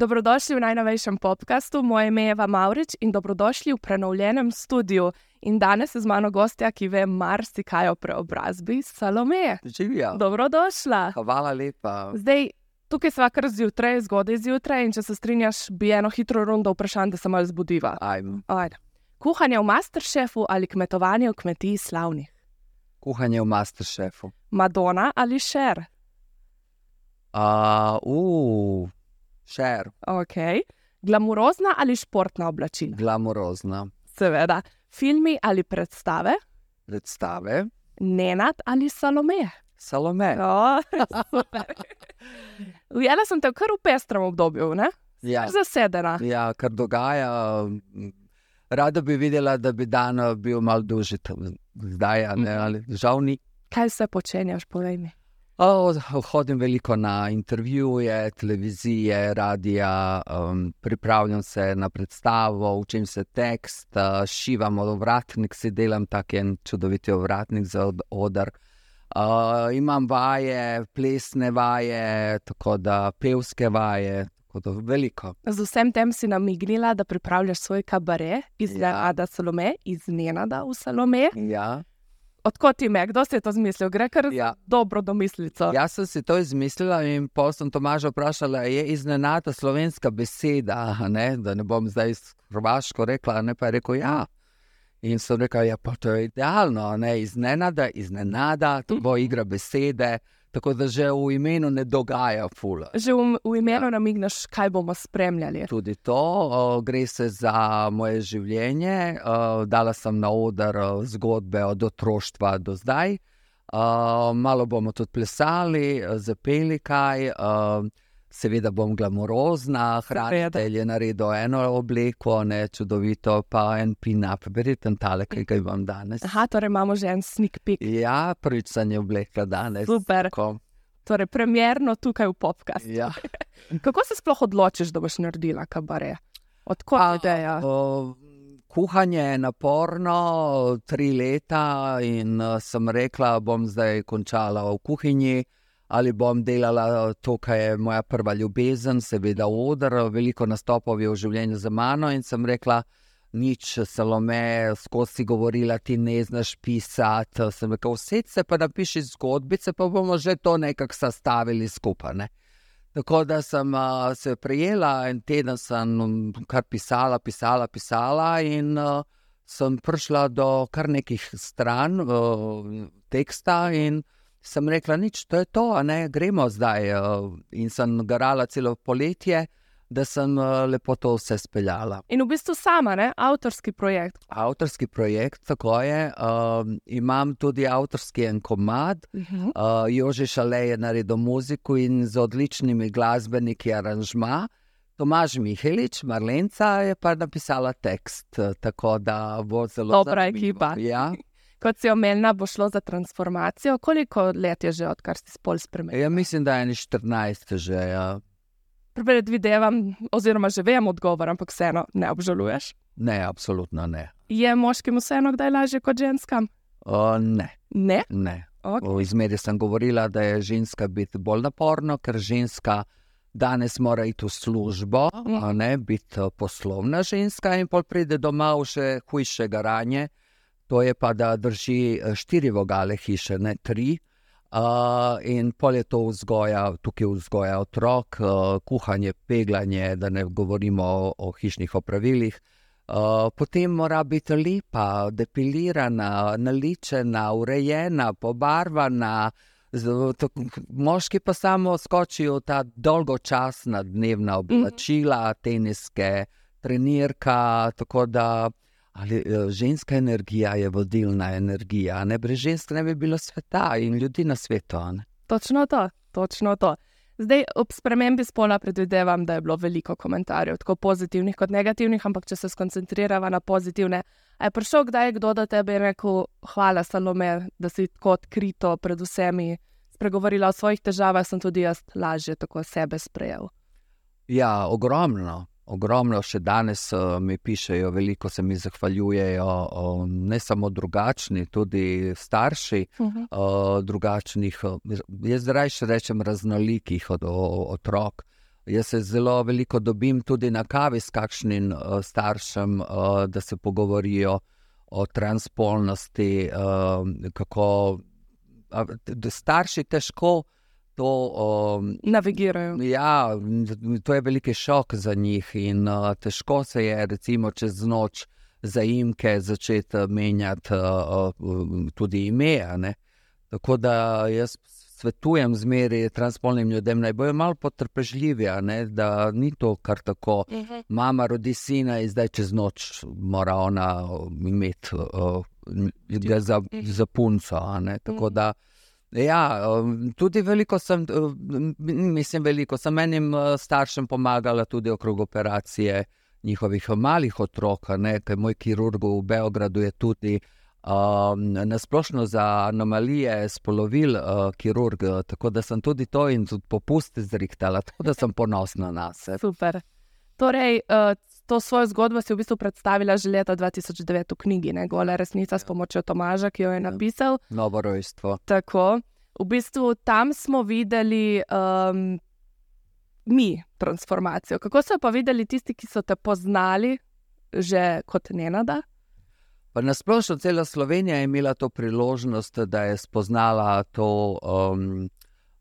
Dobrodošli v najnovejšem podkastu. Moje ime je Eva Maurič in dobrodošli v prenovljenem studiu. In danes je z mano gostja, ki ve marsikaj o preobrazbi, Salome. Živijo. Dobrodošla. Hvala lepa. Zdaj, tukaj sva kar zjutraj, zgodaj zjutraj, in če se strinjaš, bi eno hitro rundo vprašanj, da se malo zbudiva. Ajmo. Ajde. Kuhanje v Masterchefu ali kmetovanje v kmetiji slavnih? Kuhanje v Masterchefu. Madonna ali Šer? Uh, uh, šer, Ok. Glamurozna ali športna oblačila? glamurozna. Seveda. Filmi ali predstave? Predstave. Nenad ali Salome? Salome. O, super. Ujela sem te kar v pestrem obdobju, ne? Ja, Zasedena. ja, kar dogaja. m, Rada bi videla, da bi dan eh, bil mal dolžji, tam, zdaj, ne, Mhm. ali žal ni. Kaj se počenjaš, povej mi? Hodim veliko na intervjuje, televizije, radija, um, pripravljam se na predstavo, učim se tekst, uh, šivam ovratnik, si delam tak en čudovit ovratnik za od, odr. Uh, imam vaje, plesne vaje, tako da pevske vaje, tako da veliko. Z vsem tem si namignila, da pripravljaš svoj kabaret iz Ja. Nenada Salome, iz Nenada v Salome. Ja, Odkot ti me, kdo si je to zmislil? Gre kar ja. dobro domislico. Jaz sem si to izmislila in pol sem Tomaža vprašala, je iznenada slovenska beseda, ne? da ne bom zdaj s hrvaško rekla, ne pa je rekel ja. In sem rekla, ja, pa to je idealno, ne iznenada, iznenada, to bo igra besede, tako da že v imenu ne dogaja fula. Že v, v imenu ja. namigneš, kaj bomo spremljali. Tudi to, o, gre se za moje življenje. O, dala sem na oder o, zgodbe od otroštva do zdaj. O, malo bomo tudi plesali, zapeli kaj. O, seveda bom glamurozna, hranitelj je naredil eno obleko, ne čudovito, pa en pin-up, verjetno tale, ki ga imam danes. Aha, torej imamo že en sneak peek. Ja, prvič sem jo oblekla danes. Super. Ko, Torej, premjerno tukaj v podkastu. ja. Kako se sploh odločiš, da boš naredila kabaret? Odkot A, ideja? o, Kuhanje je naporno, tri leta, in uh, sem rekla, bom zdaj končala v kuhinji ali bom delala to, kar je moja prva ljubezen, seveda odr. Veliko nastopov je v življenju za mano in sem rekla, nič, Salome, skozi govorila, ti ne znaš pisati. Sem rekla, vse se pa napiši zgodbice, pa bomo že to nekako sestavili skupaj. Ne? Tako da sem uh, se prijela en teden, sem um, kar pisala, pisala, pisala, in uh, sem prišla do kar nekih stran uh, teksta, in sem rekla, nič, to je to, a ne gremo zdaj. Uh, in sem garala celo poletje, da sem uh, lepo to vse speljala. In v bistvu sama, ne? avtorski projekt. Avtorski projekt, tako je. Um, imam tudi avtorski en komad, Uh -huh. Uh, Jože Šale je naredil muziko in z odličnimi glasbeniki aranžma. Tomaž Mihelič, Marlenca je pa napisala tekst, eh, tako da bo zelo Dobra zanimivo. ekipa. Ja. Kot si omenila, bo šlo za transformacijo. Koliko let je že, odkar si spol spremenil? ja, mislim, da je eni 14 že. Ja. Predvidevam, oziroma že vem odgovor, ampak vseeno ne obžaluješ. Ne, absolutno ne. Je moškim vseeno kdaj lažje kot ženskam? O, ne, Ne. ne. Okay. V izmeri sem govorila, da je ženska biti bolj naporno, ker ženska danes mora iti v službo, a ne biti poslovna ženska, in pol pride doma v še hujše garanje. To je pa, da drži eh, štiri vogale hiše, ne tri. Uh, in pol je to vzgoja, tukaj vzgoja otrok, uh, kuhanje, peglanje, da ne govorimo o, o hišnih opravilih. Uh, potem mora biti lepa, depilirana, naličena, urejena, pobarvana. Moški pa samo skočijo v ta dolgočasna dnevna oblačila, teniske, trenirka. Tako da ali, eh, ženska energija je vodilna energija. Ne? Brez žensk ne bi bilo sveta in ljudi na svetu. ne. Točno to, točno to. Zdaj, ob spremembi spola predvidevam, da je bilo veliko komentarjev, tako pozitivnih kot negativnih, ampak če se skoncentriramo na pozitivne. A je prišel kdaj kdo do tebe in rekel: Hvala, Salome, da si tako odkrito pred vsemi spregovorila o svojih težavah, sem tudi jaz lažje tako sebe sprejel. Ja, ogromno. Ogromno še danes uh, mi pišejo, veliko se mi zahvaljujejo, uh, ne samo drugačni, tudi starši Uh -huh. uh, drugačnih, uh, jaz rajši rečem raznolikih od, otrok. Jaz se zelo veliko dobim tudi na kavi s kakšnim staršem, da se pogovorijo o transpolnosti, kako starši težko to um, navigirajo. Ja, to je veliki šok za njih in uh, težko se je, recimo, čez noč zaimke začeti menjati uh, uh, tudi ime. Tako da jaz svetujem zmeri transpolnim ljudem, naj bojo malo potrpežljivi, da ni to kar tako. Uh mhm. -huh. Mama rodi sina in zdaj čez noč mora ona imeti uh, za, mhm. za punco. Tako uh mhm. -huh. da. Ja, tudi veliko sem, mislim, veliko sem enim staršem pomagala tudi okrog operacije njihovih malih otrok, ker moj kirurg v Beogradu je tudi uh, um, nasplošno za anomalije spolovil, uh, kirurg, tako da sem tudi to in tudi popuste zrihtala, tako da sem ponosna na sebe. Super. Torej, uh, to svojo zgodbo si v bistvu predstavila že leta 2009 v knjigi, ne gola resnica s ja. pomočjo Tomaža, ki jo je ja. napisal. Novo rojstvo. Tako. V bistvu tam smo videli um, mi transformacijo. Kako so pa videli tisti, ki so te poznali že kot nenada? Pa nasplošno cela Slovenija je imela to priložnost, da je spoznala to um,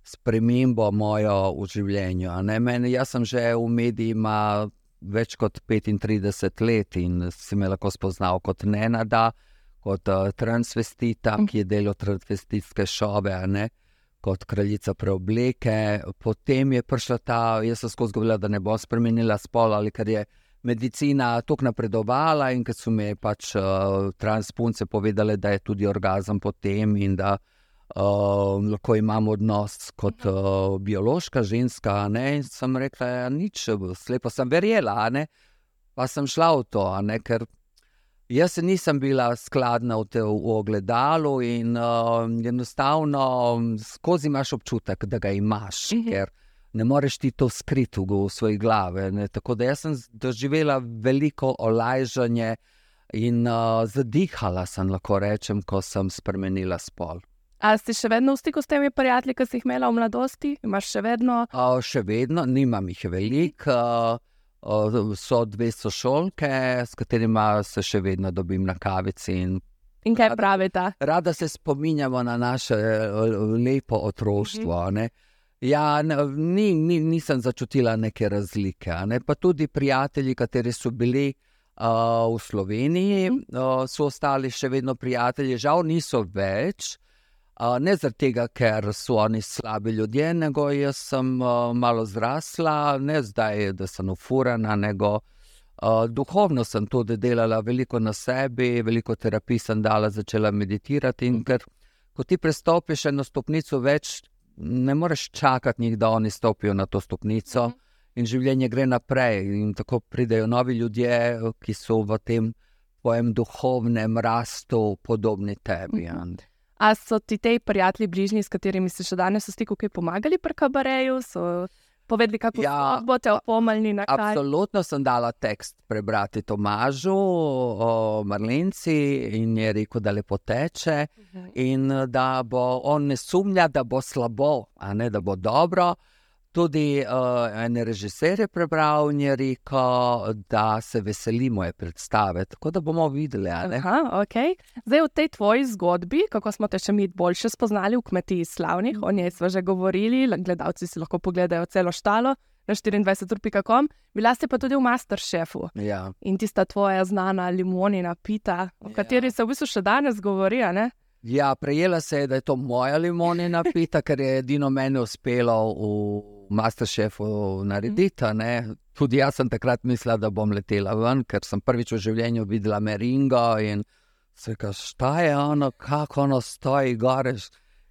spremembo mojo v življenju. Meni, jaz sem že v medijih več kot 35 let in si me lahko spoznal kot Nenada, kot uh, transvestita, ki je del transvestitske šove, ne? kot kraljica preobleke. Potem je prišla ta, jaz sem skozi govorila, da ne bo spremenila spol ali kar je medicina tako napredovala, in ker so mi pač uh, transpunce povedali, da je tudi orgazem potem in da uh, lahko imamo odnos kot uh, biološka ženska. Ne? In sem rekla, da ja, nič, slepo sem verjela, pa sem šla v to, ker. Jaz nisem bila skladna v, te, v ogledalu, in uh, enostavno skozi imaš občutek, da ga imaš. Uh mhm. Ker ne moreš ti to skriti v svoji glavi. Ne? Tako da sem doživela veliko olajšanje in uh, zadihala sem, lahko rečem, ko sem spremenila spol. A si še vedno v stiku s temi prijatelji, ki si jih imela v mladosti? Imaš še vedno? Uh, še vedno, nimam jih veliko. Uh, uh, so dve sošolke, s katerimi se še vedno dobim na kavici. In, in kaj pravite? Rada se spominjamo na naše lepo otroštvo. Mm -hmm. Ja, ni, ni, nisem začutila neke razlike. Ne? Pa tudi prijatelji, kateri so bili uh, v Sloveniji, uh, so ostali še vedno prijatelji, žal niso več. Ne zato, ker so oni slabi ljudje, nego jaz sem malo zrasla, ne zdaj, da sem ufurana, nego uh, duhovno sem tudi delala veliko na sebi, veliko terapij sem dala, začela meditirati. In ker ko ti prestopiš eno stopnico več, ne moreš čakati, njih, da oni stopijo na to stopnico -hmm. in življenje gre naprej. In tako pridejo novi ljudje, ki so v tem duhovnem rastu podobni tebi. Mm -hmm. A so ti te prijatelji bližnji, s katerimi si še danes v stiku, ki pomagali pri kabareju? So povedali, kako ja, boste opomnili na kaj. Absolutno sem dala tekst prebrati Tomažu, o Marlenci in je rekel, da lepo teče uh mhm. -huh. in da bo on ne sumnja, da bo slabo, a ne da bo dobro. Tudi uh, en režiser je prebral in je rekel, da se veseli moje predstave. Tako da bomo videli. Aha, okay. Zdaj, v tej tvoji zgodbi, kako smo te še mi boljše spoznali v kmetiji slavnih, o njej smo že govorili, gledalci si lahko pogledajo celo štalo na 24.com, bila si pa tudi v Masterchefu. Ja. In tista tvoja znana limonina pita, o kateri ja. se v bistvu še danes govori. Ja, prejela se je, da je to moja limonina pita, ker je edino meni uspelo v. Masterchefu narediti. Ne? Tudi jaz sem takrat mislila, da bom letela ven, ker sem prvič v življenju videla meringo in se kaže, šta je ono, kako ono stoji goreš.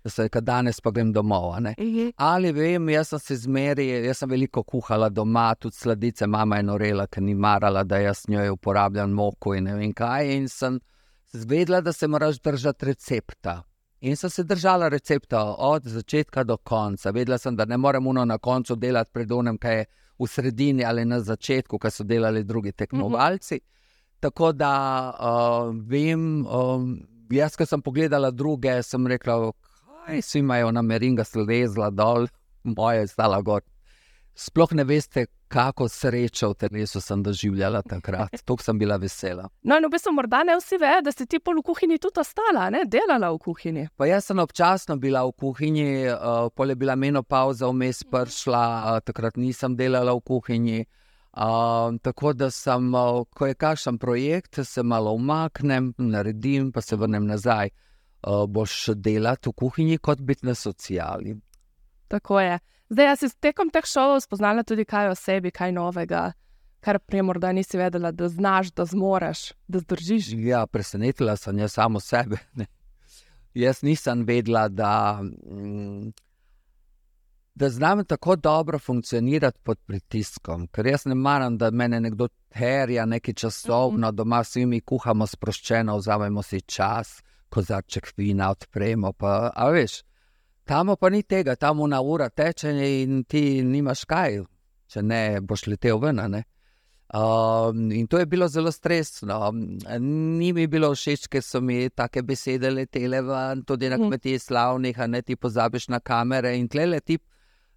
Se, danes pa grem domov. Uh mhm. -huh. Ali vem, jaz sem se zmeri, jaz sem veliko kuhala doma, tudi sladice, mama je norela, ker ni marala, da jaz njo uporabljam moko in ne vem kaj. In sem zvedela, da se moraš držati recepta. In sem se držala recepta od začetka do konca. Vedela sem, da ne morem uno na koncu delati pred unem, kaj je v sredini ali na začetku, kaj so delali drugi tekmovalci. Mm -hmm. Tako da uh, vem, um, jaz, ki sem pogledala druge, sem rekla, kaj si imajo na meringa slezla dol, moja je stala gor. Sploh ne veste, kako srečo v telesu sem doživljala takrat. Tako sem bila vesela. No, in v bistvu morda ne vsi vejo, da si ti pol v kuhinji tudi ostala, ne delala v kuhinji. Pa jaz sem občasno bila v kuhinji, uh, pol je bila menopauza, vmes prišla, uh, takrat nisem delala v kuhinji. Uh, tako da sem, uh, ko je kakšen projekt, se malo umaknem, naredim, pa se vrnem nazaj. Uh, boš delati v kuhinji, kot biti na sociali. Tako je. Zdaj, jaz si tekom teh šovov spoznala tudi kaj o sebi, kaj novega, kar prej morda nisi vedela, da znaš, da zmoreš, da zdržiš. Ja, presenetila sem jaz samo sebe. Ne. Jaz nisem vedela, da, mm, da znam tako dobro funkcionirati pod pritiskom, ker jaz ne maram, da me nekdo terja nekaj časovno, doma s vami kuhamo sproščeno, vzamemo si čas, kozarček vina odpremo. Pa, a veš, tam pa ni tega, tam una ura teče in ti nimaš kaj, če ne boš letel ven. ne. Um, in to je bilo zelo stresno. Ni mi bilo všeč, ker so mi take besede letele ven, tudi na Mhm. kmetiji slavnih, a ne ti pozabiš na kamere in tle ti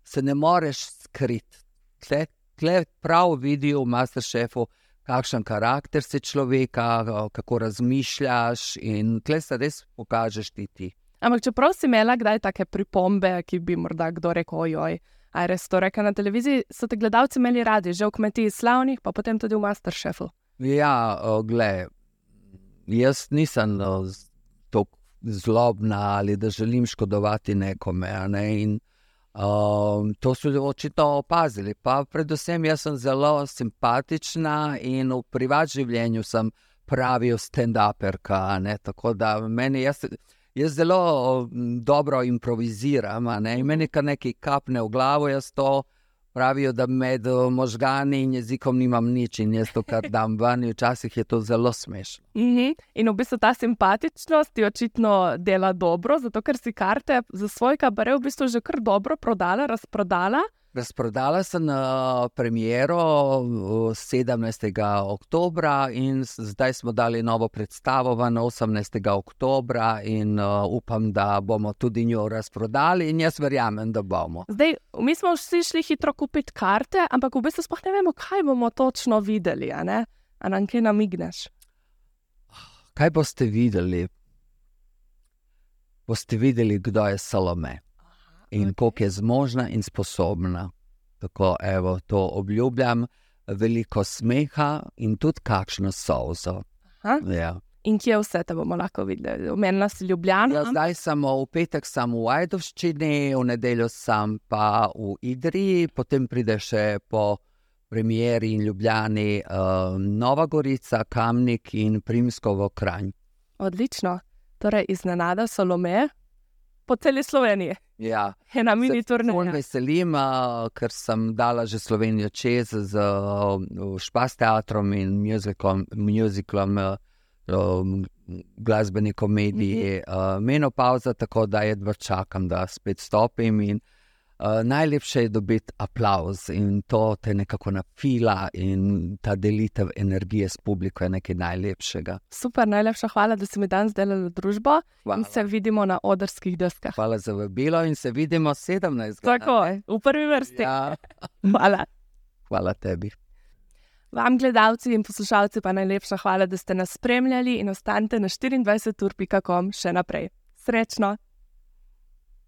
se ne moreš skriti. Tle, tle prav vidijo v Masterchefu, kakšen karakter si človeka, kako razmišljaš in tle se res pokažeš ti ti. Ampak čeprav si imela kdaj take pripombe, ki bi morda kdo rekel, ojoj, a je res to rekel na televiziji, so te gledalci imeli radi, že v kmetiji slavnih, pa potem tudi v Masterchefu. Ja, gled, jaz nisem tako zlobna ali da želim škodovati nekome. Ne? In, um, to so očitno opazili. Pa predvsem jaz sem zelo simpatična in v privat življenju sem pravi stand-uperka. Tako da meni jaz. Jaz zelo mm, dobro improviziram, a ne? in meni kar nekaj kapne v glavo, jaz to pravijo, da med eh, možgani in jezikom nimam nič in jaz to kar dam ven, in včasih je to zelo smešno. Mhm. In v bistvu ta simpatičnost ti očitno dela dobro, zato ker si karte za svoj kabaret v bistvu že kar dobro prodala, razprodala. Razprodala sem uh, premiero uh, 17. oktobra in zdaj smo dali novo predstavo ven 18. oktobra in uh, upam, da bomo tudi njo razprodali in jaz verjamem, da bomo. Zdaj, mi smo vsi šli hitro kupiti karte, ampak v bistvu sploh ne vemo, kaj bomo točno videli. A, ne? a nam kaj namigneš? Kaj boste videli? Boste videli, kdo je Salome in koliko je zmožna in sposobna. Tako, evo, to obljubljam, veliko smeha in tudi kakšno solzo. Aha. Ja. In kje vse te bomo lahko videli? Omenila si Ljubljano. Ja, zdaj sem v petek sam v Ajdovščini, v nedeljo sem pa v Idriji, potem pride še po premjeri in Ljubljani uh, Nova Gorica, Kamnik in Primskovo Kranj. Odlično. Torej, iznenada Salome po celi Sloveniji. Ja. Ena mini ful turneja. veselim, ker sem dala že Slovenijo čez z Špas teatrom in muziklom, muziklom glasbeni komediji mm -hmm. Menopauza, tako da jedva čakam, da spet stopim. In, uh, najlepše je dobiti aplauz in to te nekako napila in ta delitev energije s publiko je nekaj najlepšega. Super, najlepša hvala, da si mi danes delala družbo Hvala. in se vidimo na odrskih deskah. Hvala za vabilo in se vidimo 17. Tako, v prvi vrsti. Ja, Hvala. hvala tebi. Vam, gledalci in poslušalci, pa najlepša hvala, da ste nas spremljali in ostanite na 24.com še naprej. Srečno!